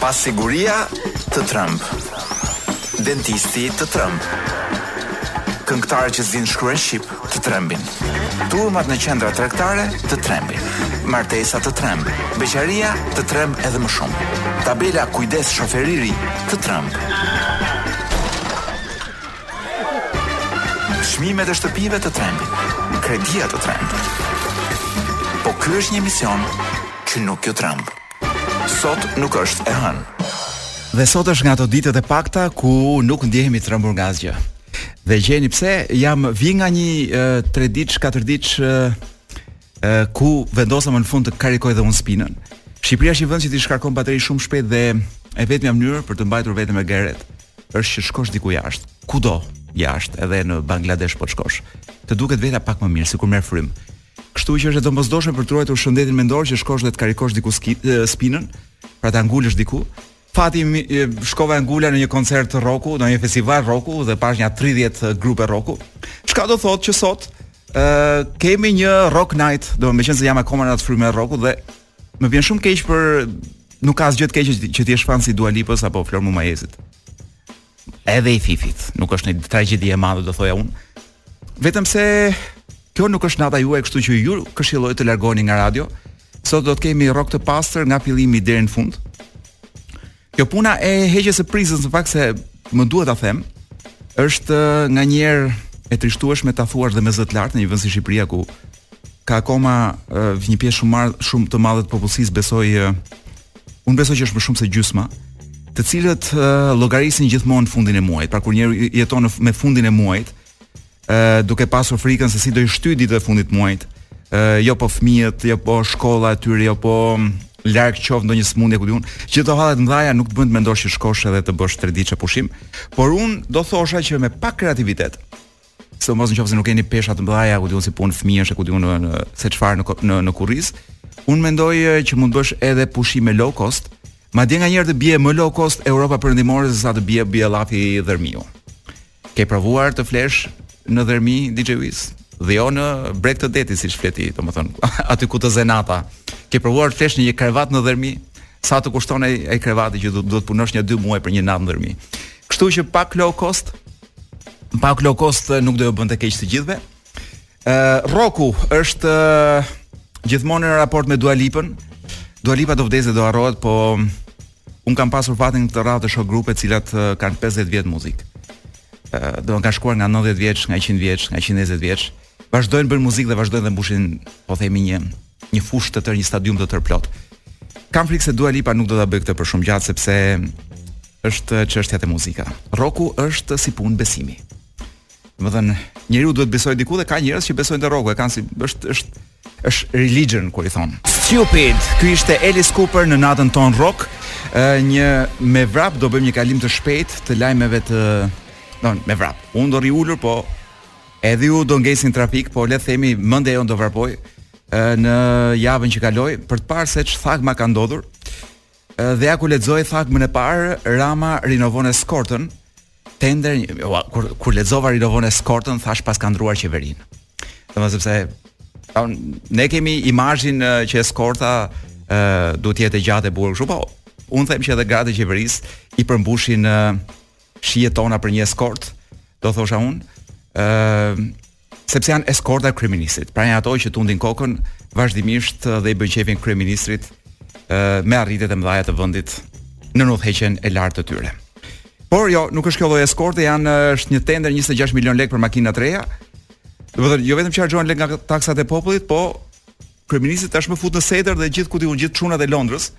Pasiguria të trëmb, dentisti të trëmb, këngëtarët që s'dinë të shkruajnë shqip të trembin, turmat në qendra tregtare të trembin, martesa të tremb, beqaria të tremb edhe më shumë. Tabela kujdes shofer i ri të tremb. Çmimet e shtëpive të trembin, kredia të tremb. Po ky është një emision që nuk ju tremb. Sot nuk është e hënë. Dhe sot është nga ato ditët e pakta ku nuk ndjehemi trembur nga asgjë. Dhe gjeni pse jam vij nga nja 3 ditë, 4 ditë ku vendosa më në fund të karikoj dhe unë spinën. Shqipëria është një vend që t'i shkarkon bateritë shumë shpejt dhe e vetmja mënyrë për të mbajtur veten me gajret është që të shkosh diku jashtë, kudo jashtë, edhe në Bangladesh po të shkosh. Të duket veta pak më mirë, sikur merr frymë. Kështu që është e domosdoshme për të ruajtur shëndetin mendor që të shkosh dhe të karikosh diku spinën, pra ta ngulësh diku, Fati shkova e ngula në një koncert rroku, në një festival rroku dhe pashë nja 30 grupe rroku. Çka do thotë që sot ë uh, kemi një rock night, meqenëse jam akoma në atë frymë rroku dhe më vjen shumë keq por nuk ka asgjë të keq që ti je fan si Dua Lipës apo Flor Mumajesit. edhe i Fifit. Nuk është një tragjedi e madhe, do thoja unë. Vetëm se kjo nuk është nata juaj, kështu që ju këshilloj të largoheni nga radio. Sot do të kemi rock të pastër nga fillimi deri në fund. Kjo puna e heqjes së prizës, në fakt se më duhet ta them, është nganjëherë e trishtueshme ta thuash dhe me zë të lartë në një vend si Shqipëria ku ka akoma uh, një pjesë shumë shumë të madhe të popullsisë besoj uh, unë besoj që është më shumë se gjysma të cilët uh, llogarisin gjithmonë fundin e muajit pra kur njeriu jeton në, me fundin e muajit uh, duke pasur frikën se si do i shtyjë ditët e fundit të muajit uh, jo po fëmijët jo po shkolla e tyre jo po mm, larg qoftë ndonjë sëmundje ku di unë këto hallet e mëdha nuk të bëjnë të mendosh që të shkosh edhe të bësh 3 ditë pushim por unë do thosha që me pak kreativitet sidomos nëse nuk keni pesha të mëdha, ku di unë si punë fëmijësh e ku di unë se çfarë në në në kurriz, unë mendoj që mund të bësh edhe pushime low cost, madje nganjëherë të bie më low cost Europa Perëndimore se sa të bie bie llafi Dhërmiu. Ke provuar të flesh në Dhërmi DJ Wiz? Dhe jo në breg të detit siç fleti, domethënë, aty ku të zë nata. Ke provuar të flesh në një krevat në Dhërmi? Sa të kushton ai ai krevati që duhet të punosh nja 2 muaj për një natë në Dhërmi? Kështu që pak low cost, Pak low cost nuk do ju bënte keq të gjithëve. Ë uh, Rroku është uh, gjithmonë në raport me Dua Lipën. Dua Lipa do vdesë do harrohet, po unë kam pasur fatin e rrallë të shoh grupe të cilat uh, kanë 50 vjet muzikë. Ë uh, do kanë shkuar nga 90 vjeç, nga 100 vjeç, nga 120 vjeç. Vazhdojnë bëjnë muzikë dhe vazhdojnë dhe mbushin, po themi një një fushë të tërë, një stadium të tërë plot. Kam frikë se Dua Lipa nuk do ta bëjë këtë për shumë gjatë sepse është çështja te muzika. Rroku është si punë besimi. Do të thënë, njeriu duhet besojë diku dhe ka njerëz që besojnë te rroku, e kanë si është është është religion kur i thonë. Stupid, ky ishte Alice Cooper në natën tonë rock. Një me vrap do bëjmë një kalim të shpejt të lajmeve te Me vrap. Unë do rri ulur, po Edhe ju do ngecni në trafik, por le të themi mendja jonë do vrapojë në javën që kaloi për të parë se ç'thagma ka ndodhur. Dhe ja ku lexoj thagmën e parë, Rama rinovon eskortën. Tender, kur kur lexova rinovon eskortën, thashë mos ka ndërruar qeverinë. Domethënë sepse ne kemi imazhin që eskorta ë duhet të jetë e gjatë e bukur kështu, po unë them që edhe gratë e qeverisë i përmbushin shijet tona për një eskort, do thosha unë, ë uh, sepse janë eskorta e kryeministrit. Pra janë ato që tundin kokën vazhdimisht dhe i bëjnë qejfin kryeministrit ë uh, me arritjet e mëdha të vendit nën udhëheqjen e lartë të tyre. Por jo, nuk është kjo lloj eskorte, janë është një tender 26 milion lekë për makina të reja. Do të thotë, jo vetëm që harxhohen lekë nga taksat e popullit, po Kryeministri tashmë fut në sedër dhe gjithë ku diun gjithë çunat e Londrës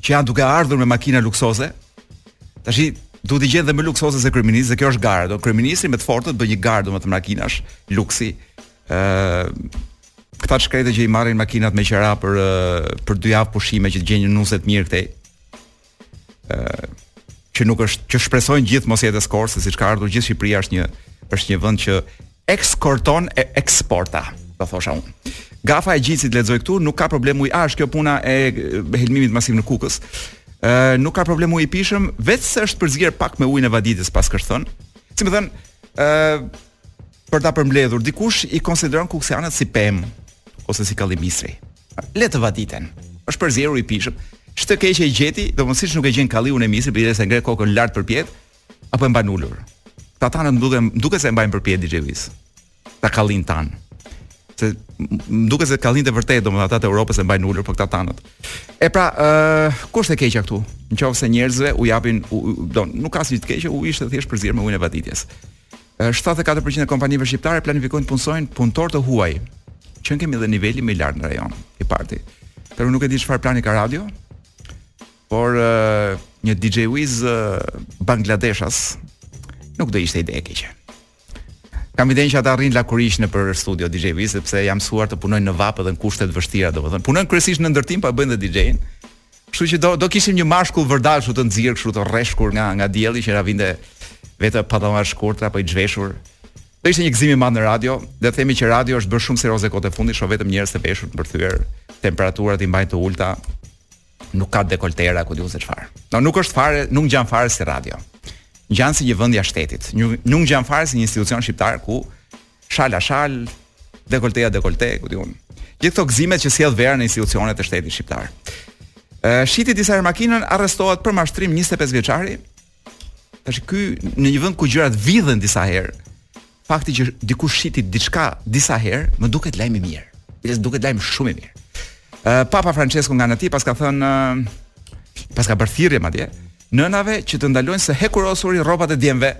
që janë duke ardhur me makina luksoze. Tashi duhet t'i gjejnë dhe më luksoze se kryeministri, kjo është gara. Domethënë kryeministri me të fortët bën një garë domethënë makinash luksi. ë Këta të shkretët që i marrin makinat me qera për për dy javë pushime që të gjejnë nuse të mirë këtej. ë që nuk është që shpresojnë gjithë mos jetë eskortë se siç ka ardhur gjithë Shqipëria është një është një vend që eksporton eskorta, do thosha unë. Gafa e Gjicit lexoj këtu, nuk ka problem uji. A është kjo puna e helmimit masiv në Kukës? Ë nuk ka problem uji i pishëm, vetëm se është përzier pak me ujin e vaditjes, paskësh thënë. Si me thënë, ë për ta përmbledhur, dikush i konsideron kuksianët si pemë ose si kalli misri. Le të vaditen. Është përzier uji i pishëm. Ç'të keqe i gjeti, domethënë siç nuk e gjen kallirin e misrit, bile se ngre kokën lart përpjetë, apo e mban ulur. Këta tanët duken, duket se e mbajnë përpjetë DJ Wiz. Këta kallinjtë tanë. Se duket se kallinjtë e vërtetë, domethënë ata të Europës e mbajnë ulur por këta tanët. E pra, ë, uh, ku është e keqja këtu? Nëse njerëzve u japin, u, u, do, nuk ka asgjë të keqe, uji ishte thjesht përzier me ujin e vaditjes. shtatëdhjetë e katër për qind e kompanive shqiptare planifikojnë të punësojnë punëtorë të huaj. Që kemi dhe niveli më i lartë në rajon i parti. Por unë nuk e di çfarë plani ka radio. Por uh, një DJ Wiz uh, Bangladeshas nuk do ishte ide e keqe. Kam idenë që ata rrin lakurish në për studio DJ Wiz sepse janë mësuar të punojnë në vapë dhe në kushte të vështira, domethënë punojnë kryesisht në ndërtim po bëjnë dhe DJ-in. Kështu që do do kishim një mashkull vërdallë kështu të nxirë kështu të rreshkur nga nga dielli që na vinte vetë pantallona të shkurtra apo i zhveshur. Do ishte një gëzim i madh në radio, dhe themi që radio është bërë shumë serioze kohët e fundit, shoh vetëm njerëz të veshur të përthyer, temperaturat i mbajnë të ulta, nuk ka dekoltera ku di unë se çfarë. No, nuk është fare, nuk ngjan fare si radio. Ngjan si një vend i shtetit. Nuk ngjan fare si një institucion shqiptar ku shala shal, dekolteja dekolte, ku di unë. Gjithë këto gëzimet që sjell vera në institucionet e shtetit shqiptar. E shiti disa herë makinën, arrestohet për mashtrim 25 vjeçari. Tash ky në një vend ku gjërat vidhen disa herë, fakti që dikush shiti diçka disa herë, më duket lajm i mirë. Më duket lajm shumë i mirë. Ë Papa Francesku nga ana tij paska thënë paska bërë thirrje madje nënave që të ndalojnë së hekurosuri rrobat e djemve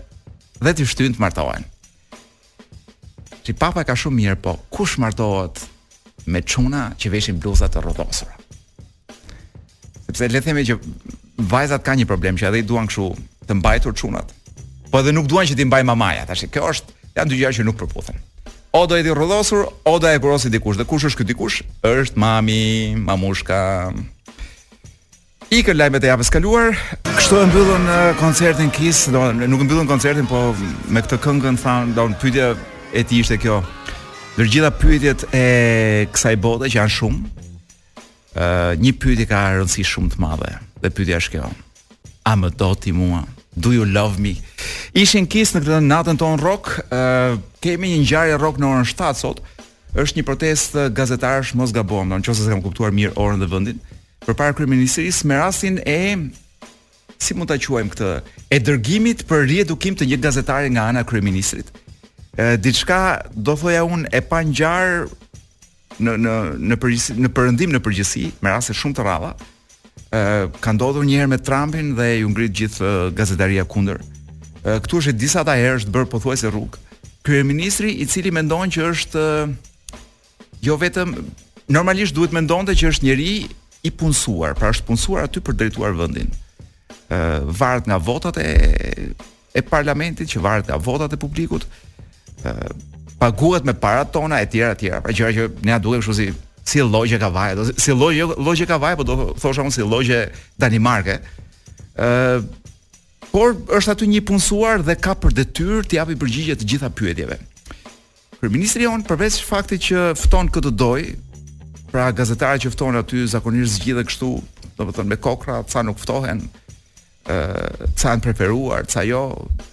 dhe t'i shtyjnë të martohen. Ti papa e ke shumë mirë, po kush martohet me çuna që veshin bluza të rrudhosura? Sepse le të themi që vajzat kanë një problem që edhe i duan kështu të mbajtur çunat. Po edhe nuk duan që t'i mbajë mamaja, tash kjo është janë dy gjëra që nuk përputhen. O do jetë i rrudhosur, o do e hekurosi dikush. Dhe kush është ky dikush? Është mami, mamushka. Ikën lajmet e javës së kaluar. Kështu e mbyllën koncertin Kiss, domethënë nuk e mbyllën koncertin, po me këtë këngën tonë, domethënë pyetja e tij ishte kjo. Ndër gjitha pyetjet e kësaj bote që janë shumë, ë uh, një pyetje ka rëndësi shumë të madhe dhe pyetja është kjo. A më do ti mua? Do you love me? Ishin Kiss në këtë natën tonë rock, ë uh, kemi një ngjarje rock në orën 7 sot. Është një protestë gazetarësh, mos gaboj, nëse s'kam kuptuar mirë orën dhe vendin. përpara kryeministrisë me rastin e si mund ta quajmë këtë, e dërgimit për riedukim të një gazetari nga ana e kryeministrit. Ë diçka do thoja unë e pangjarë në në në përgjithësi në perëndim në përgjithësi, me raste shumë të rralla. Ë ka ndodhur një herë me Trumpin dhe iu ngrit gjithë gazetaria kundër. Ë këtu është e disata herë është bërë pothuajse rrugë. Kryeministri i cili mendon që është jo vetëm normalisht duhet mendonte që është njeri i punësuar, pra është punësuar aty për drejtuar vendin. ë varet nga votat e e parlamentit, që varet nga votat e publikut. ë paguhet me paratë tona e tjera e tjera, pra gjëra që ne na duken kështu si si llogje Kavaje, do si llogje llogje Kavaje, po do thosha unë si llogje Danimarke. ë por është aty një i punësuar dhe ka për detyrë të japi përgjigje të gjitha pyetjeve. Kryeministri jonë përveç faktit që fton këtë lloj, pra gazetarët që ftohen aty zakonisht zgjidhen kështu, domethënë me kokrra, ca nuk ftohen, ë ca janë të preferuar, ca jo,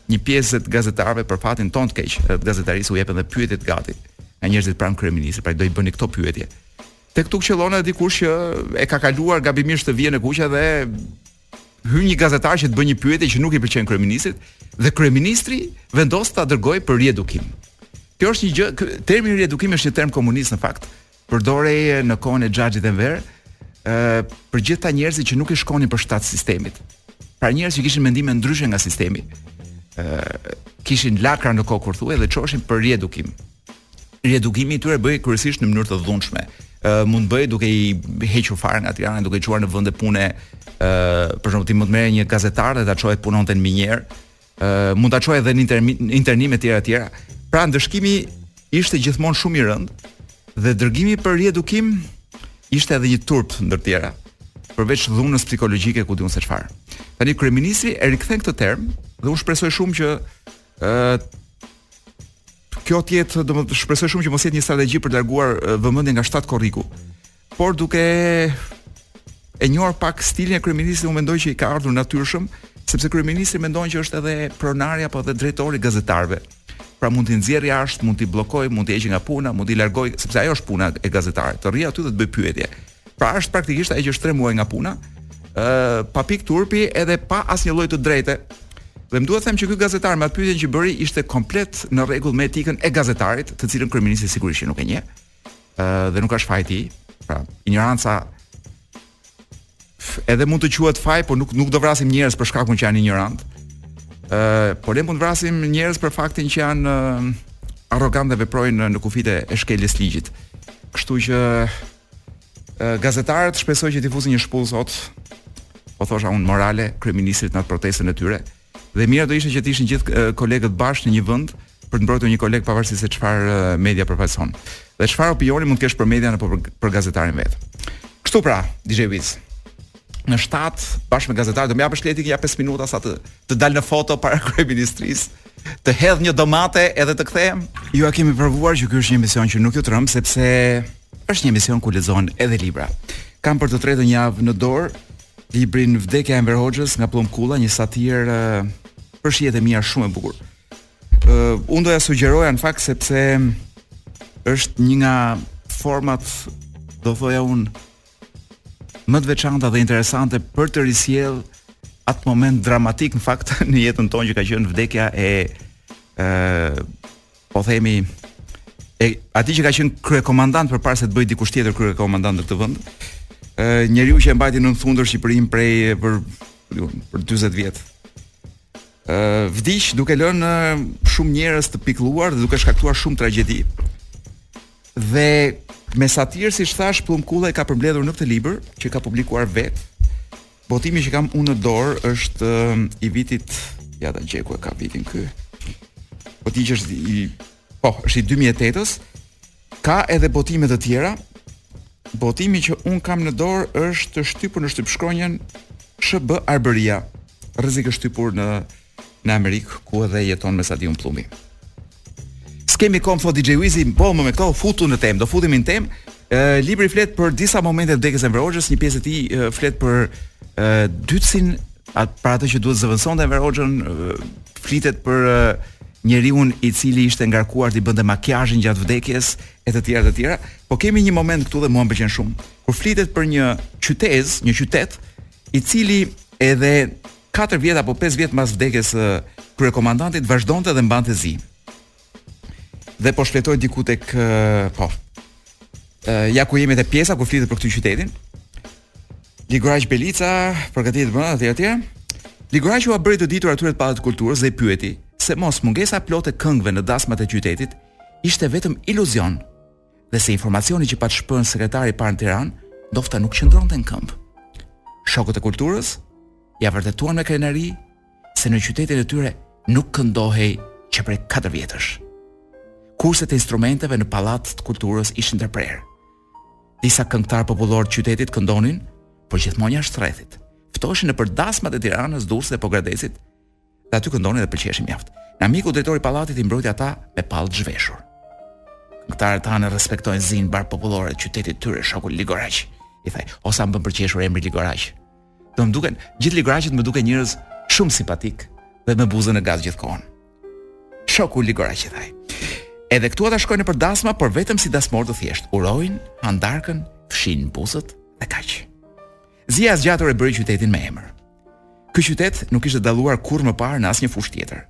një pjesë të gazetarëve për fatin tonë të keq, e gazetarisë u jepen dhe pyetjet gati nga njerëzit pranë kryeministrit, pra do i bëni këto pyetje. Tek-tuk qëllon edhe dikush që e ka kaluar gabimisht të vijën e kuqe dhe Hyn një gazetar që të bëjë një pyetje që nuk i pëlqen kryeministrit dhe kryeministri vendos ta dërgojë për riedukim. Kjo është një gjë, termi riedukim është një term komunist në fakt. Përdorej në kohën e xhaxhit Enver, ë për gjithë ata njerëzit që nuk i shkonin për shtat sistemit. Pra njerëz që kishin mendime ndryshe nga sistemi. ë kishin lakra në kokë kur thuhej dhe çoheshin për riedukim. riedukimi i tyre bëhej kryesisht në mënyrë të dhunshme. Ë uh, mund të bëhej duke i hequr fare nga Tirana, duke i çuar në vende pune, ë uh, për shembull ti mund të merrje një gazetar dhe ta çoje punonte në minierë, ë uh, mund ta çoje edhe në internim etj etj. Pra ndëshkimi ishte gjithmonë shumë i rëndë dhe dërgimi për riedukim ishte edhe një turp ndër tjera përveç dhunës psikologjike ku di unë se çfarë. Tani kryeministri e rikthen këtë term dhe unë shpresoj shumë që ë uh, Kjo të jetë, do të shpresoj shumë që mos jetë një strategji për të larguar vëmendjen nga shtatë korriku. Por duke e njohur pak stilin e kryeministrit, unë mendoj që i ka ardhur natyrshëm, sepse kryeministri mendon që është edhe pronari apo edhe drejtori i gazetarëve. Pra mund t'i nxjerrë jashtë, mund t'i bllokojë, mund t'i heqë nga puna, mund t'i largojë, sepse ajo është puna e gazetarit, të rri aty dhe të bëjë pyetje. Pra është praktikisht ajo që është 3 muaj nga puna, ë pa pikë turpi edhe pa asnjë lloj të drejte. Dhe më duhet të them që ky gazetar me atë pyetjen që bëri ishte komplet në rregull me etikën e gazetarit, të cilën kryeministri sigurisht që nuk e njeh. ë dhe nuk është faji i tij, pra injoranca edhe mund të quhet faj, por nuk nuk do vrasim njerëz për shkakun që janë injorantë. ë por ne mund të vrasim njerëz për faktin që janë arrogantë dhe veprojnë në kufijtë e shkeljes së ligjit. Kështu që Gazetarët shpresoj që t'i fusin një shpullë sot, po thosha unë morale kryeministrit në atë protestën e tyre. Dhe mira do ishte që të ishin gjithë kolegët bashkë në një vend për të mbrojtur një koleg pavarësisht se çfarë media përfaqëson. Dhe çfarë opinioni mund të kesh për median apo për, për gazetarin vet. Kështu pra, DJ Wiz. Në 7 bashkë me gazetarët do më japësh lejen ja 5 minuta sa të të dal në foto para kryeministrisë të hedh një domate edhe të kthehem. Ju a kemi provuar që ky është një emision që nuk ju tremb sepse Është një emision ku lexohen edhe libra. Kam për të tretën javë në dorë librin Vdekja e Enver Hoxhës nga Pëllumb Kulla, një satirë uh, për shijet e mia shumë e bukur. Uh, unë do ua sugjeroja në fakt sepse është një nga format do thoja unë më të veçanta dhe interesante për të risjellë atë moment dramatik në fakt në jetën tonë që ka qenë vdekja e ë po themi e atij që ka qenë kryekomandant përpara se të bëhej dikush tjetër kryekomandant në këtë vend. Ë njeriu që e mbajti nën thundër Shqipërinë prej për për 40 vjet. Ë vdiq duke lënë shumë njerëz të pikëlluar dhe duke shkaktuar shumë tragjedi. Dhe me satirë siç thashë Pëllumb Kulla e ka përmbledhur në këtë libër që ka publikuar vetë. Botimi që kam unë në dorë është i vitit, ja ta gjej ku e ka vitin ky. Botimi që është i po, është i 2008-s. Ka edhe botime të tjera. Botimi që unë kam në dorë është shtypur në shtypshkronjën SHB Arbëria. Rrezik është shtypur në Në Amerikë ku edhe jeton me sa di unë Pëllumbi. S'kemi kohë thotë DJ Wizi, po ç'më me këto futu në temë, do futemi në temë. Ë libri flet për disa momente të vdekjes së Enver Hoxhës, një pjesë e tij flet për ë dytësin, atë për atë që duhet zëvendësonte Enver Hoxhën, flitet për njeriu i cili ishte ngarkuar të bënte makiazhin gjatë vdekjes e të tjera të tjera, po kemi një moment këtu dhe mua më pëlqen shumë. Kur flitet për një qytet, një qytet i cili edhe Katër vjet apo pesë vjet mbas vdekjes së kryekomandantit vazhdonte dhe mbante zi. Dhe po shfletoj diku tek po. Ja ku jemi te pjesa ku flitet për këtë qytetin. Ligoraq Belica, përgatitet më aty aty. Ligoraqi u bëri të ditur atyre të pallatit të kulturës dhe i pyeti se mos mungesa e plotë e këngëve në dasmat e qytetit ishte vetëm iluzion. dhe se informacioni që pat shpënë sekretari i parë në Tiranë, ndofta nuk qëndronte në këmbë. Shokët e kulturës ia vërtetuan me krenari se në qytetin e tyre nuk këndohej që prej 4 vjetësh. Kurset e instrumenteve në pallat të kulturës ishin ndërprerë. Disa këngëtarë popullorë të qytetit këndonin, por gjithmonë jashtë rrethit. Ftoheshin nëpër dasmat e Tiranës, Durrësit e Pogradecit Dhe aty këndonin dhe pëlqeheshin mjaft. Ama, miku, drejtori i pallatit i mbrojti ata me pallë të zhveshur. Këngëtarët tanë respektojnë zinë mbarëpopullore të qytetit të tyre shoku Ligoraq. I tha ai, o sa më bën për të qeshur emri Ligoraq. Po më duken, gjithë Ligoraqët më duken njerëz shumë simpatikë dhe me buzën në gaz gjithë kohën. Shoku Ligoraq i tha ai. Edhe këtu ata shkojnë nëpër dasma, por vetëm si dasmorë të thjeshtë. Urojnë, hanë darkën, fshijnë buzët dhe kaq. Zia e zgjatur e bëri qytetin me emër. Ky qytet nuk ishte dalluar kurrë më parë në asnjë fushë tjetër.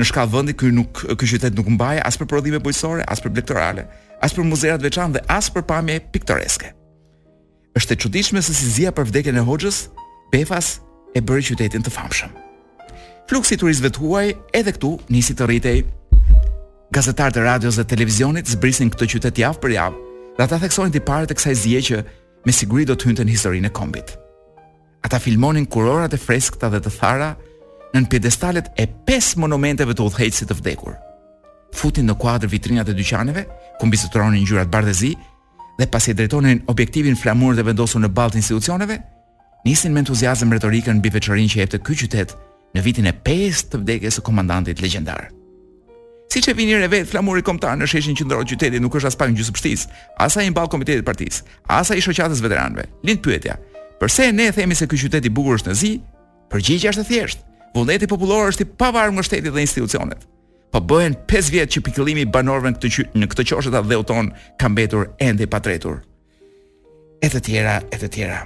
Në shkallë vendi ky nuk ky qytet nuk mbahej as për prodhime bujqësore, as për blektorale, as për muzera të veçantë dhe as për pamje piktoreske. Është e çuditshme se si zia për vdekjen e Hoxhës, befas e bëri qytetin të famshëm. Fluksi i turistëve të huaj edhe këtu nisi të rritej. Gazetarët e radios dhe televizionit zbrisnin në këtë qytet javë për javë, dhe ata theksonin tiparet e kësaj zie që me siguri do të hynte në historinë e kombit. Ata filmonin kurorat e freskëta dhe të thara nën piedestalet e pesë monumenteve të udhëheqësit të vdekur. Fusnin në kuadër vitrinat e dyqaneve, ku mbizotëronin ngjyrat bardhë e zi, dhe pasi e drejtonin objektivin te flamujt e vendosur në ballë të institucioneve, nisnin me entuziazëm retorikën mbi veçorinë që jepte ky qytet në vitin e 5 të vdekjes së komandantit legjendar. Siç e vini re vetë, flamuri kombëtar në sheshin qendror të qytetit nuk është aspak gjysmështizë, as ai në ballë të komitetit të partisë, as ai i shoqatës së veteranëve. Lind pyetja: Përse ne themi se ky qytet i bukur është në zi? Përgjigjja është e thjeshtë. Vullneti popullor është i pavarur nga shteti dhe institucionet. Po bëhen 5 vjet që pikëllimi i banorëve në këtë në këtë qoshe të atdheut tonë ka mbetur ende i patretur. e të tjera e të tjera.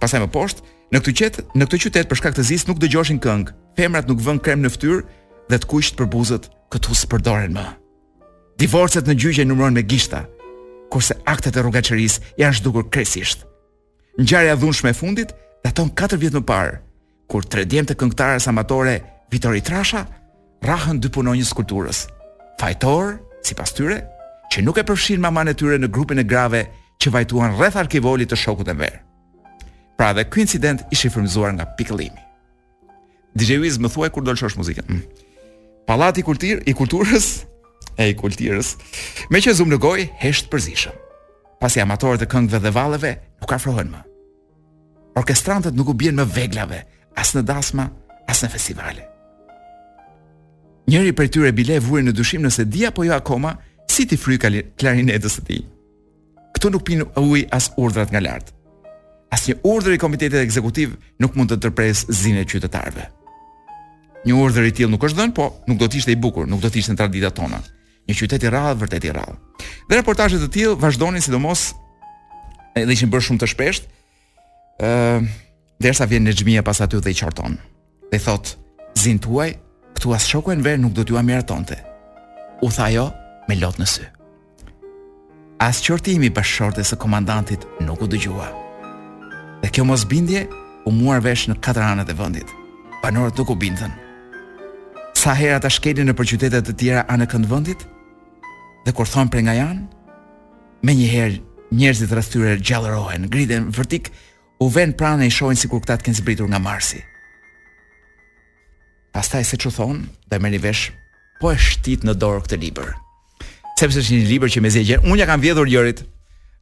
Pastaj më poshtë, në këtë qytet, në këtë qytet për shkak të zisë nuk dëgjohen këngë, femrat nuk vënë krem në fytyrë dhe të kuqtë për buzët këtu s'përdoren më. Divorcet në gjyqe numërohen me gishta, kurse aktet e rrugaçërisë janë zhdukur krejtësisht. Ngjarja e dhunshme e fundit daton 4 vjet më parë, kur tre djem të këngëtares amatore Vitori Trasha rrahën dy punonjës të kulturës, fajtorë, sipas tyre, që nuk e përfshinë mamanë e tyre në grupin e grave që vajtuan rreth arkivolit të shokut Enver. Pra edhe ky incident ish i frymëzuar nga pikëllimi. DJ Wiz më thuaj kur do lëshosh muzikën. Mm. Pallati i kultur i kulturës e i kultirës. Meqë e zumë në gojë hesht përzishëm. Pasi amatorët e këngëve dhe valleve nuk afrohen më. Orkestrantët nuk u bien më veglave, as në dasma, as në festivale. Njëri prej tyre bile vuri në dyshim nëse di apo jo akoma si t'i fryjë klarinetës së tij. Këtu nuk pinë ujë as urdhrat nga lart. Asnjë urdhër i komitetit ekzekutiv nuk mund të ndërpresë zinë e qytetarëve. Një urdhër i tillë nuk është dhënë, po nuk do të ishte i bukur, nuk do të ishte në traditat tona. Një qytet i rrallë, vërtet i rrallë. Dhe reportazhe të tilla vazhdonin sidomos edhe ishin bërë shumë të shpeshta. ë uh, derisa vjen Nexhmia pas aty dhe i qorton. Dhe thot, "Zin tuaj, këtu as shoku Enver nuk do t'jua miratonte." U tha ajo me lot në sy. As qortimi i bashkëshortes së komandantit nuk u dëgjua. Dhe kjo mosbindje u muar vesh në katër anët e vendit. Banorët nuk u bindën. Sa herë ata shkelin nëpër qytete të tjera anekënd vendit Dhe kur thon prej nga janë, menjëherë njerëzit rreth tyre gjallërohen, ngrihen vërtik, u vën pranë e i shohin sikur këta të kenë zbritur nga Marsi. Pastaj siç u thon, do e merrni vesh po e shtit në dorë këtë libër. Sepse është një libër që mezi e gjen. Unë ja kam vjedhur njërit.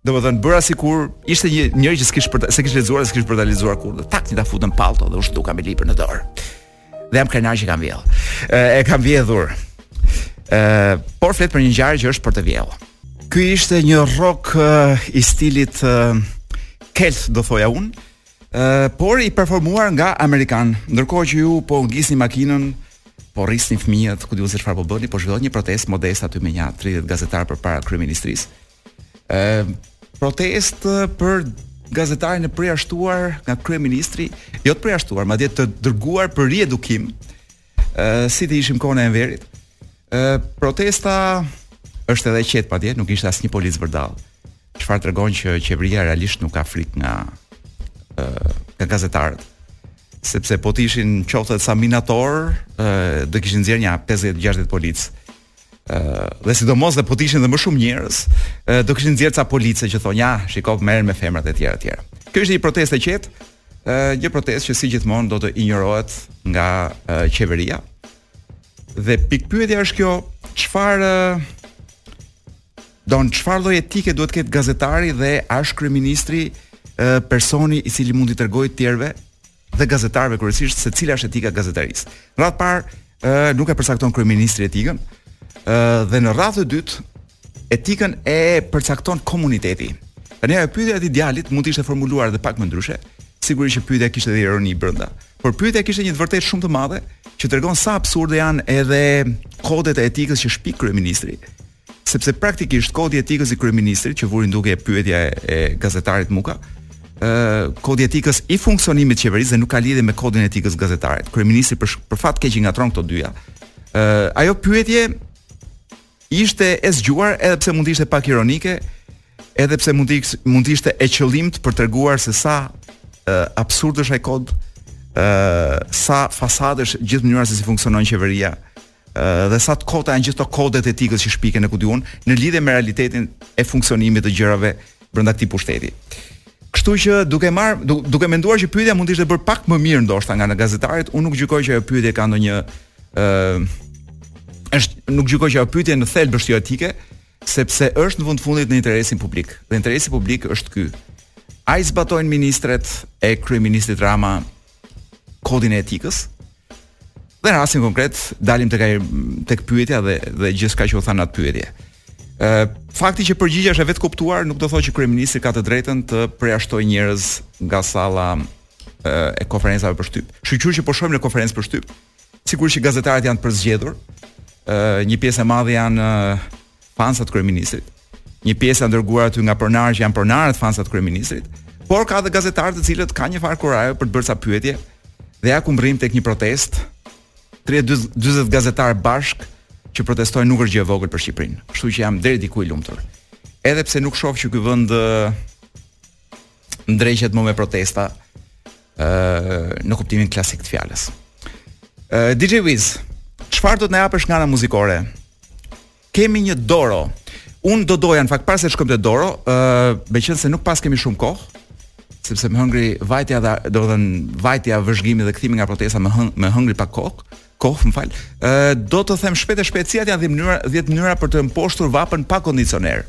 Domethënë bëra sikur ishte një njëri që s'kish për ta, s'kish lexuar, s'kish për ta lexuar kurrë. Tak ti ta futa në pallto dhe u zhduka me librin në dorë. Dhe jam krenar që kam vjedhur. E, e kam vjedhur. Ë, por flet për një ngjarje që është për të vjedhur. Ky ishte një rock i stilit uh, kelt, do thoja unë, por i performuar nga amerikan. Ndërkohë që ju po ngisni makinën, po rrisni fëmijët, ku di unë se çfarë po bëni, po zhvillohet një protestë modeste aty me nja 30 gazetarë përpara kryeministrisë. Ë protestë për gazetarin e përjashtuar nga kryeministri, jo të përjashtuar, madje të dërguar për riedukim. si të ishim në kohën e Enverit. Ë protesta është edhe e qetë, paqe, nuk ishte asnjë polic vërdall. Çfarë tregon që qeveria realisht nuk ka frikë nga ë nga gazetarët. Sepse po të ishin qoftë ca minator, ë do kishin nxjerrë nja 50-60 policë. dhe sidomos dhe po të ishin dhe më shumë njerëz, do kishin nxjerr ca policë që thonë, "Ja, shiko po merren me femrat e tjera e tjera." Kjo ishte një protestë e qetë, një protestë që si gjithmonë do të injorohet nga qeveria. Dhe pikëpyetja është kjo, çfarë don çfarë lloj etike duhet të ketë gazetari dhe a është kryeministri personi i cili mund t'i tregojë të tjerëve dhe gazetarëve kryesisht se cila është etika e gazetarisë. Në radhë të parë, ë nuk e përcakton kryeministri etikën, ë dhe në radhë të dytë etikën e përcakton komuniteti. Tani ajo pyetja e atij djalit mund të ishte formuluar edhe pak më ndryshe, sigurisht që pyetja kishte edhe ironi brenda. Por pyetja kishte një të vërtetë shumë të madhe që tregon sa absurde janë edhe kodet e etikës që shpik kryeministri Sepse praktikisht kodi i etikës i kryeministrit që vuri në dukje pyetja e, e gazetarit Muka, është kodi i etikës i funksionimit të qeverisë dhe nuk ka lidhje me kodin e etikës gazetarit. Kryeministri për, për fat keq i ngatërron këto të dyja. ë ajo pyetje ishte e zgjuar edhe pse mund të ishte pak ironike, edhe pse mund të mund të ishte e qëllimtë për të treguar se sa ë absurd është ai kod, ë sa fasadë është gjithë mënyra se si funksionon qeveria, dhe sa të kota janë gjithë këto kodet e etikës që shpiken e ku di unë në lidhje me realitetin e funksionimit të gjërave brenda këtij pushteti. Kështu që duke marr duke menduar që pyetja mund të ishte bërë pak më mirë ndoshta nga ana e gazetarit, unë nuk gjykoj që ajo pyetje ka ndonjë ë është nuk gjykoj që ajo pyetje në thelb është jo etike, sepse është në fund fundit në interesin publik. Dhe interesi publik është ky. A e zbatojnë ministrat e kryeministrit Rama kodin e etikës. Dhe në rastin konkret dalim tek ai tek pyetja dhe dhe gjithçka që u tha në atë pyetje. Ë fakti që përgjigja është e vetëkuptuar nuk do thotë që kryeministri ka të drejtën të përjashtojë njerëz nga salla e konferencave për shtyp. Shyqyr që po shohim një konferencë për shtyp, sigurisht që gazetarët janë të përzgjedhur. Ë një pjesë e madhe janë fansa të kryeministrit. Një pjesë janë dërguar aty nga pronarë që janë pronarët fansa të kryeministrit, por ka edhe gazetarë të cilët kanë një farë kurajo për të bërë ca pyetje. Dhe ja ku mbërrijmë tek një protestë. 30 40 gazetarë bashkë që protestojnë nuk është gjë e vogël për Shqipërinë. Kështu që jam deri diku i lumtur. Edhe pse nuk shoh që ky vend ndreqet më me protesta, ë në kuptimin klasik të fjalës. Ë DJ Wiz, çfarë do të na japësh nga ana muzikore? Kemi një Doro. Unë do doja në fakt para se të shkojmë te Doro, ë meqenëse nuk para kemi shumë kohë, sepse më hëngri vajtja dhe, do të thënë vajtja vëzhgimi dhe kthimi nga protesta më hëng, më hëngri pak kokë kohë, më fal. Ë do të them shpejt e shpejt cilat janë 10 mënyra, 10 mënyra për të mposhtur vapën pa kondicioner.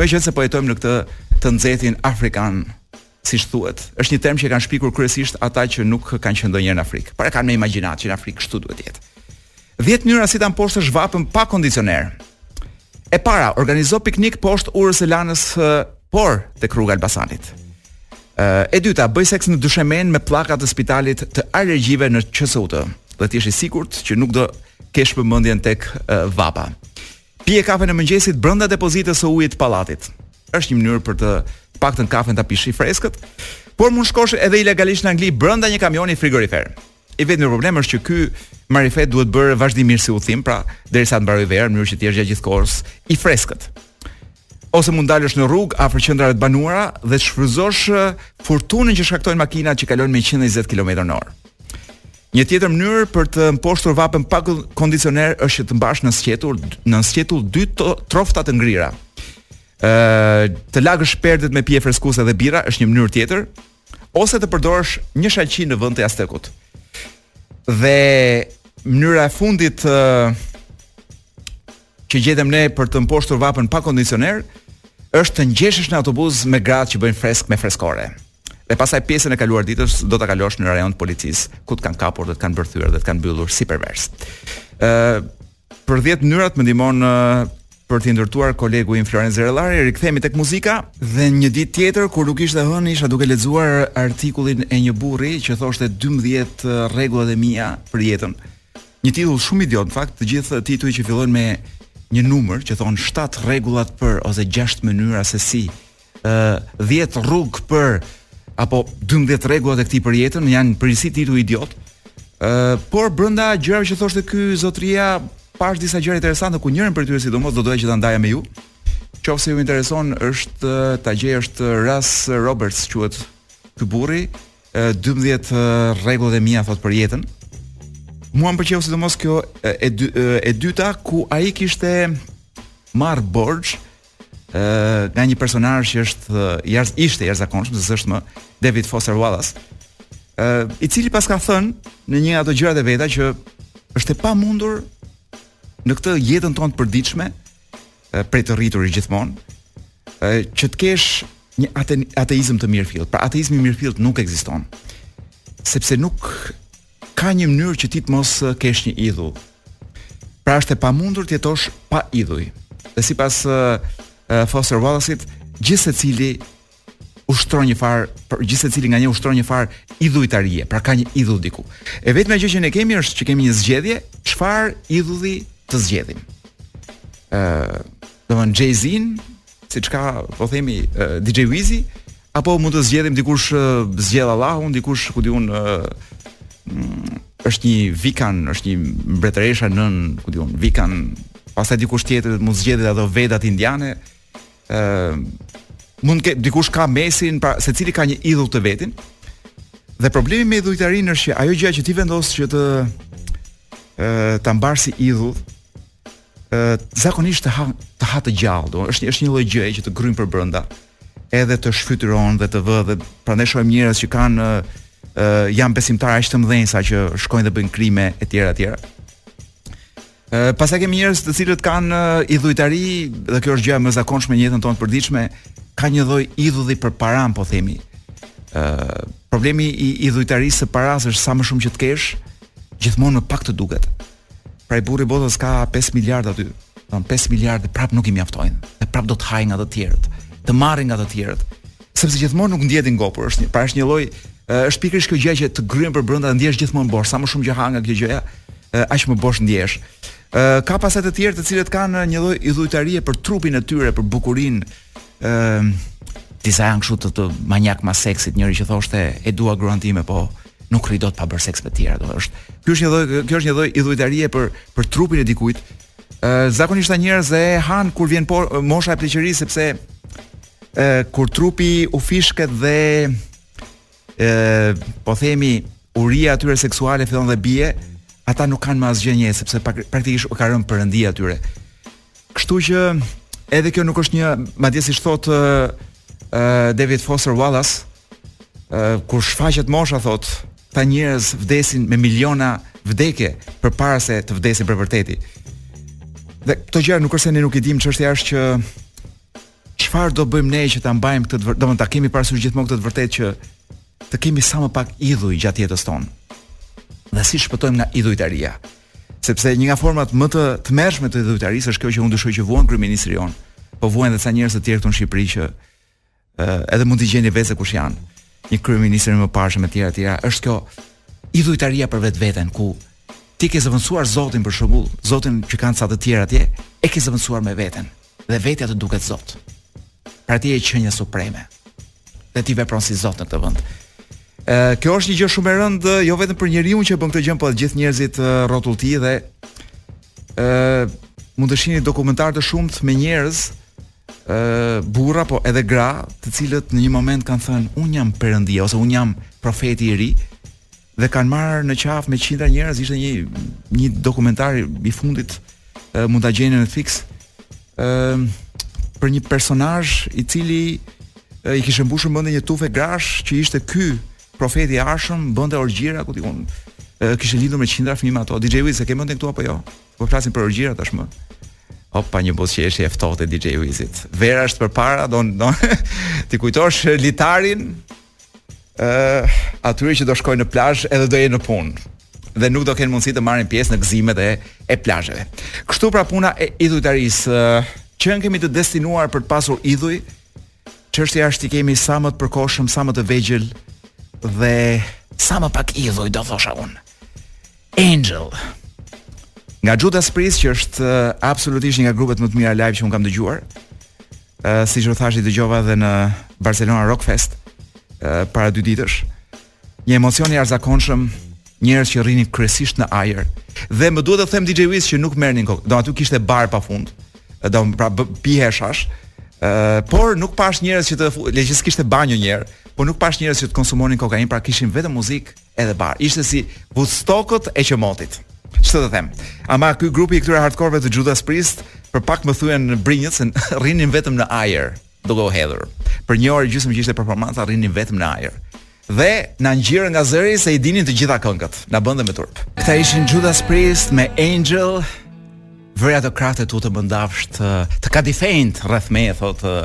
Meqenëse po jetojmë në këtë të nxehtin afrikan, siç thuhet, është një term që e kanë shpikur kryesisht ata që nuk kanë qenë ndonjëherë në Afrikë, por e kanë në imagjinatë që në Afrikë kështu duhet të jetë. 10 mënyra si ta mposhtësh vapën pa kondicioner. E para, organizo piknik poshtë urës së Lanës, por tek rruga e Elbasanit. E dyta, bëj seks në dyshemen me pllaka të spitalit të alergjive në QSUT. Dhe të jesh i sigurt që nuk do kesh vëmendjen tek vapa. Pije kafen e mëngjesit brenda depozitës së ujit të pallatit. Është një mënyrë për të paktën kafen ta pish i freskët, por mund shkosh edhe ilegalisht në Angli brenda një kamioni frigorifer. I vetmi problem është që ky marifet duhet bërë vazhdimisht si udhëtim, pra derisa të mbarojë vera, në mënyrë që të jesh gjatë gjithë kohës i freskët. ose mund dalësh në rrugë afër qendrave të banuara dhe të shfryzosh furtunën që shkaktojnë makinat që kalojnë me 120 kilometra në orë. Një tjetër mënyrë për të mposhtur vapën pa kondicioner është që të mbash në sqetur, nën sqetull dy to, trofta të ngrira. Ë, të lagësh perdet me pije freskuese dhe birra është një mënyrë tjetër ose të përdorësh një shalqi në vend të jastëkut. Dhe mënyra e fundit ë që gjetëm ne për të mposhtur vapën pa kondicioner, është të ngjeshesh në autobus me gratë që bëjnë fresk me freskore. Dhe pastaj pjesën e kaluar ditës do ta kalosh në rajon të policisë, ku të kanë kapur dhe të kanë mbërthyer dhe të kanë mbyllur si pervers. Ë uh, për 10 mënyrat më ndihmon uh, për t'i ndërtuar kolegu im Florenc Zerellari, rikthehemi tek muzika dhe një ditë tjetër kur nuk ishte hënë isha duke lexuar artikullin e një burri që thoshte 12 rregullat e mia për jetën. Një titull shumë idiot, në fakt të gjithë titujt që fillojnë me një numër që thonë 7 rregullat për ose 6 mënyra se si ë uh, 10 rrugë për apo 12 rregullat e këtij për jetën janë përgjithësi tituj idiotë. ë uh, por brenda gjërave që thoshte ky zotria pashë disa gjëra interesante ku njërin prej tyre sidomos do doja që ta ndaja me ju. Qoftë se ju intereson është ta gjej është Ras Roberts quhet ky burri 12 rregullat e mia thotë për jetën. Mua më pëlqeu sidomos kjo e dy, e dyta ku ai kishte marrë borxh ë nga një personazh që është jashtë ishte jashtëzakonshëm, se s'është më David Foster Wallace. ë i cili paska thënë në një ato gjërat e veta që është e pamundur në këtë jetën tonë të përditshme prej të rrituri gjithmonë, që të kesh një ate, ateizëm të mirëfilltë. Pra ateizmi i mirëfilltë nuk ekziston. Sepse nuk ka një mënyrë që ti të mos kesh një idhull. Pra është e pamundur të jetosh pa idhuj. Dhe sipas uh, Foster Wallace-it, gjithsecili ushtron një farë për gjithë secili nga ne ushtron një farë idhujtarie, pra ka një idhull diku. E vetmja gjë që ne kemi është që kemi një zgjedhje, çfarë idhulli të zgjedhim. Ë, uh, domthon Jay-Z-in, siç ka po themi uh, DJ Wizi, apo mund të zgjedhim dikush uh, zgjedh Allahun, dikush ku di unë uh, është një vikan, është një mbretëresha nënë, ku di unë, vikan, pastaj dikush tjetër mund zgjedhë ato vedat indiane, mund të dikush ka Messin, pra secili ka një idhull të vetin. Dhe problemi me idhujtarinë është që ajo gjëja që ti vendos që të ë ta mbash si idhull ë zakonisht të ha të ha të gjallë, do është është një lloj gjëje që të gërryen përbrenda edhe të shfytyron dhe të vë dhe prandaj shohim njerëz që kanë ë janë besimtarë aq të mëdhenj sa që shkojnë dhe bëjnë krime etj etj. Pastaj kemi njerëz të cilët kanë idhujtari dhe kjo është gjëja më e zakonshme në jetën tonë të përditshme, ka një lloj idhulli për paranë, po themi. Ë uh, problemi i idhujtarisë së parasë është sa më shumë që të kesh, gjithmonë më pak të duket. Pra ai burri i botës ka 5 miliard aty. Domethënë 5 miliard e prap nuk i mjaftojnë. Dhe prap do të hajë nga të tjerët, të marrë nga të tjerët. Sepse gjithmonë nuk ndjehesh i ngopur, është një, pra është një lloj është pikërisht kjo gjë që të gryen për brenda dhe ndjehesh gjithmonë bosh, sa më shumë që ha nga kjo gjëja, aq më bosh ndjehesh. Ë ka pastaj të tjerë të cilët kanë një lloj idhujtarie për trupin e tyre, për bukurinë, ë disa janë kështu të, të maniak pas seksit, njëri që thoshte e dua gruan time, po nuk rri dot pa bërë seks me tjera, do është. Ky është një lloj, kjo është një lloj idhujtarie për për trupin e dikujt, zakonisht këta njerëz e han kur vjen por mosha e pleqërisë sepse ë kur trupi u fishket dhe ë po themi uria e tyre seksuale fillon dhe bie, ata nuk kanë më asgjë njerëz sepse praktikisht u ka rënë perëndia e tyre. Kështu që edhe kjo nuk është një madje siç thotë ë David Foster Wallace ë kur shfaqet mosha thotë Këta njerëz vdesin me miliona vdekje përpara se të vdesin për vërteti. Dhe këto gjëra nuk është se ne nuk i dimë, çështja është që çfarë do bëjmë ne që ta mbajmë këtë të vërtetë, domethënë ta kemi parasysh gjithmonë këtë të vërtetë që të kemi sa më pak idhuj gjatë jetës tonë. Dhe si shpëtojmë nga idhujtaria? Sepse një nga format më të tmerrshme të idhujtarisë është kjo që unë dyshoj që vuan kryeministri jonë, po vuajnë edhe ca njerëz të tjerë këtu në Shqipëri që edhe mund t'i gjeni vetë se kush janë. Një kryeministër i mëparshëm e të tjera e të tjera, është kjo idhujtaria për vetveten ku ti ke zëvendësuar Zotin për shembull, Zotin që kanë ca të tjerë atje, e ke zëvendësuar me veten dhe vetja të duket Zot. Pra ti je qenia supreme. Dhe ti vepron si Zot në këtë vend. Ë, kjo është një gjë shumë e rëndë, jo vetëm për njeriun që bën këtë gjë, por gjithë njerëzit rrotull tij dhe ë mund të shihni dokumentarë të shumtë me njerëz ë burra po edhe gra, të cilët në një moment kanë thënë un jam perëndia ose un jam profeti i ri dhe kanë marrë në qafë me qindra njerëz, ishte një një dokumentar i fundit e, mund ta gjeni në Netflix ë për një personazh i cili e, i kishte mbushur mendin një tufe grash që ishte ky profeti i ardhshëm, bënte orgjira ku di un. Ë kishte lindur me qindra fëmijë me ato. DJ Wiz e ke mendin këtu apo jo? Po flasim për orgjira tashmë. Opa një buzëqeshje e ftohtë e DJ Wizit. Vera është përpara, don don t'i kujtosh litarin ë uh, atyre që do shkojnë në plazh edhe do jenë në punë dhe nuk do kenë mundësi të marrin pjesë në gëzimet e e plazheve. Kështu pra puna e idhujtarisë uh, që ne jemi të destinuar për të pasur idhuj, çështja është t'i kemi sa më të përkohshëm, sa më të vegjël dhe sa më pak idhuj do thosha unë. Angel. Nga Judas Priest që është absolutisht një nga grupet më të mira live që un kam dëgjuar. Ë uh, siç u thashë i dëgjova edhe në Barcelona Rock Fest uh, para dy ditësh. Një emocion i jashtëzakonshëm, njerëz që rrinin kryesisht në ajër. Dhe më duhet të them DJ Wiz që nuk merrnin kokë. Ndonëse aty kishte bar pafund. Pra pihej hashash. Ë uh, por nuk pash njerëz që të le që s'kishte banjo njëherë, por nuk pash njerëz që të konsumonin kokainë, pra kishin vetëm muzikë Edhe bar, ishte si Woodstockët e qëmotit. Ç'të të them. Ama ky grupi i këtyre hardcore-ve të Judas Priest për pak më thyen brinjët se rrinin vetëm në ajër duke u hedhur. Për një orë e gjysmë që ishte performanca rrinin vetëm në ajër. Dhe na ngjirën nga zëri se i dinin të gjitha këngët. Na bënë dhe me turp. Këta ishin Judas Priest me Angel. Vëri ata krahët e tu të mëndafshtë, të kadifenjtë rreth meje, thot uh,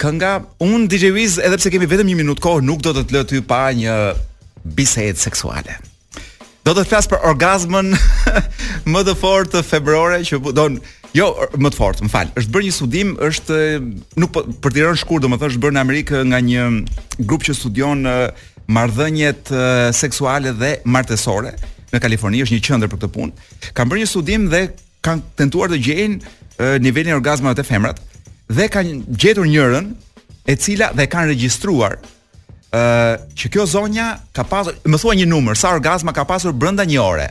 kënga. Unë DJ Wiz, edhe pse kemi vetëm një minutë kohë, nuk do të të lë ty pa një bisedë seksuale. Do të flas për orgazmën më të fortë femërore që do jo më të fortë, më fal. Është bërë një studim, është nuk po, për t'i rënë shkurt, domethënë është bërë në Amerikë nga një grup që studion marrëdhëniet seksuale dhe martesore në Kaliforni është një qendër për këtë punë. Kanë bërë një studim dhe kanë tentuar të gjejnë nivelin e orgazmave te femrat dhe kanë gjetur njërën e cila dhe kanë regjistruar ë uh, që kjo zonja ka pasur, më thuaj një numër, sa orgazma ka pasur brenda një ore.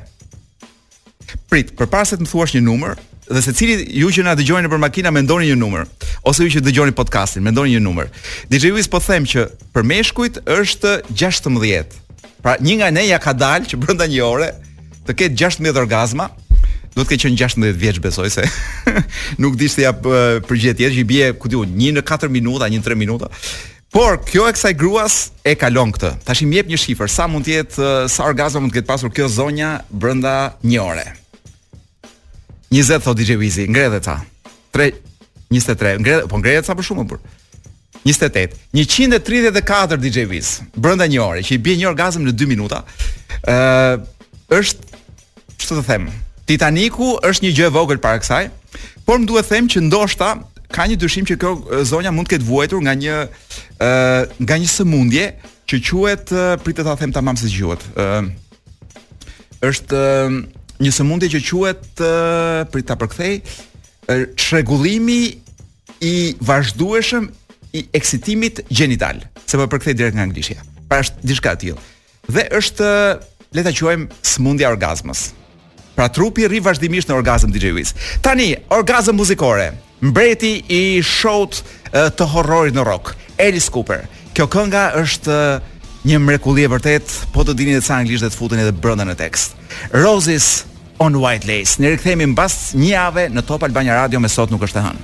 Prit, përpara se të më thuash një numër, dhe secili nga ju që na dëgjoni nëpër makina mendoni një numër ose ju që dëgjoni podcastin mendoni një numër. DJ Wiz po them që për meshkujt është 16. Pra një nga ne ia ka dalë që brenda një ore të ketë 16 orgazma, do të ketë qenë 16 vjeç besoj se nuk di s'e jap përgjigje tjetër që i bie ku di unë 1 në 4 minuta, 1 në 3 minuta. Por kjo e kësaj gruas e kalon këtë. Tashi jep një shifër, sa mund të jetë sa orgazma mund të ketë pasur kjo zonja brenda një ore. 20 thot DJ Wizi, ngrije dhe ca. 3 23, ngrije dhe, po ngrije dhe ca më shumë mo burrë. Njëzet e tetë, njëqind e tridhjetë e katër DJ Wiz, brenda një ore që i bie një orgazëm në 2 minuta. ë është ç'të të them. Titaniku është një gjë e vogël para kësaj, por më duhet të them që ndoshta ka një dyshim që kjo e, zonja mund të ketë vuajtur nga një ë nga një sëmundje që quhet e, prit ta them tamam si quhet. ë është ë, një sëmundje që quhet ë, prit ta përkthej ë, çrregullimi i vazhdueshëm i eksitimit gjenital, se po përkthej direkt nga anglishja. Pra është diçka e tillë. Dhe është le ta quajmë smundja orgazmës. Pra trupi rri vazhdimisht në orgazm DJ Wiz. Tani, orgazm muzikore. Mbreti i show të horrorit në rock, Alice Cooper. Kjo kënga është një mrekulli e vërtet, po të dini ca anglisht dhe të futeni edhe brenda në tekst. Roses on White Lace. Ne rikthehemi mbas një jave në Top Albania Radio me sot nuk është e hënë.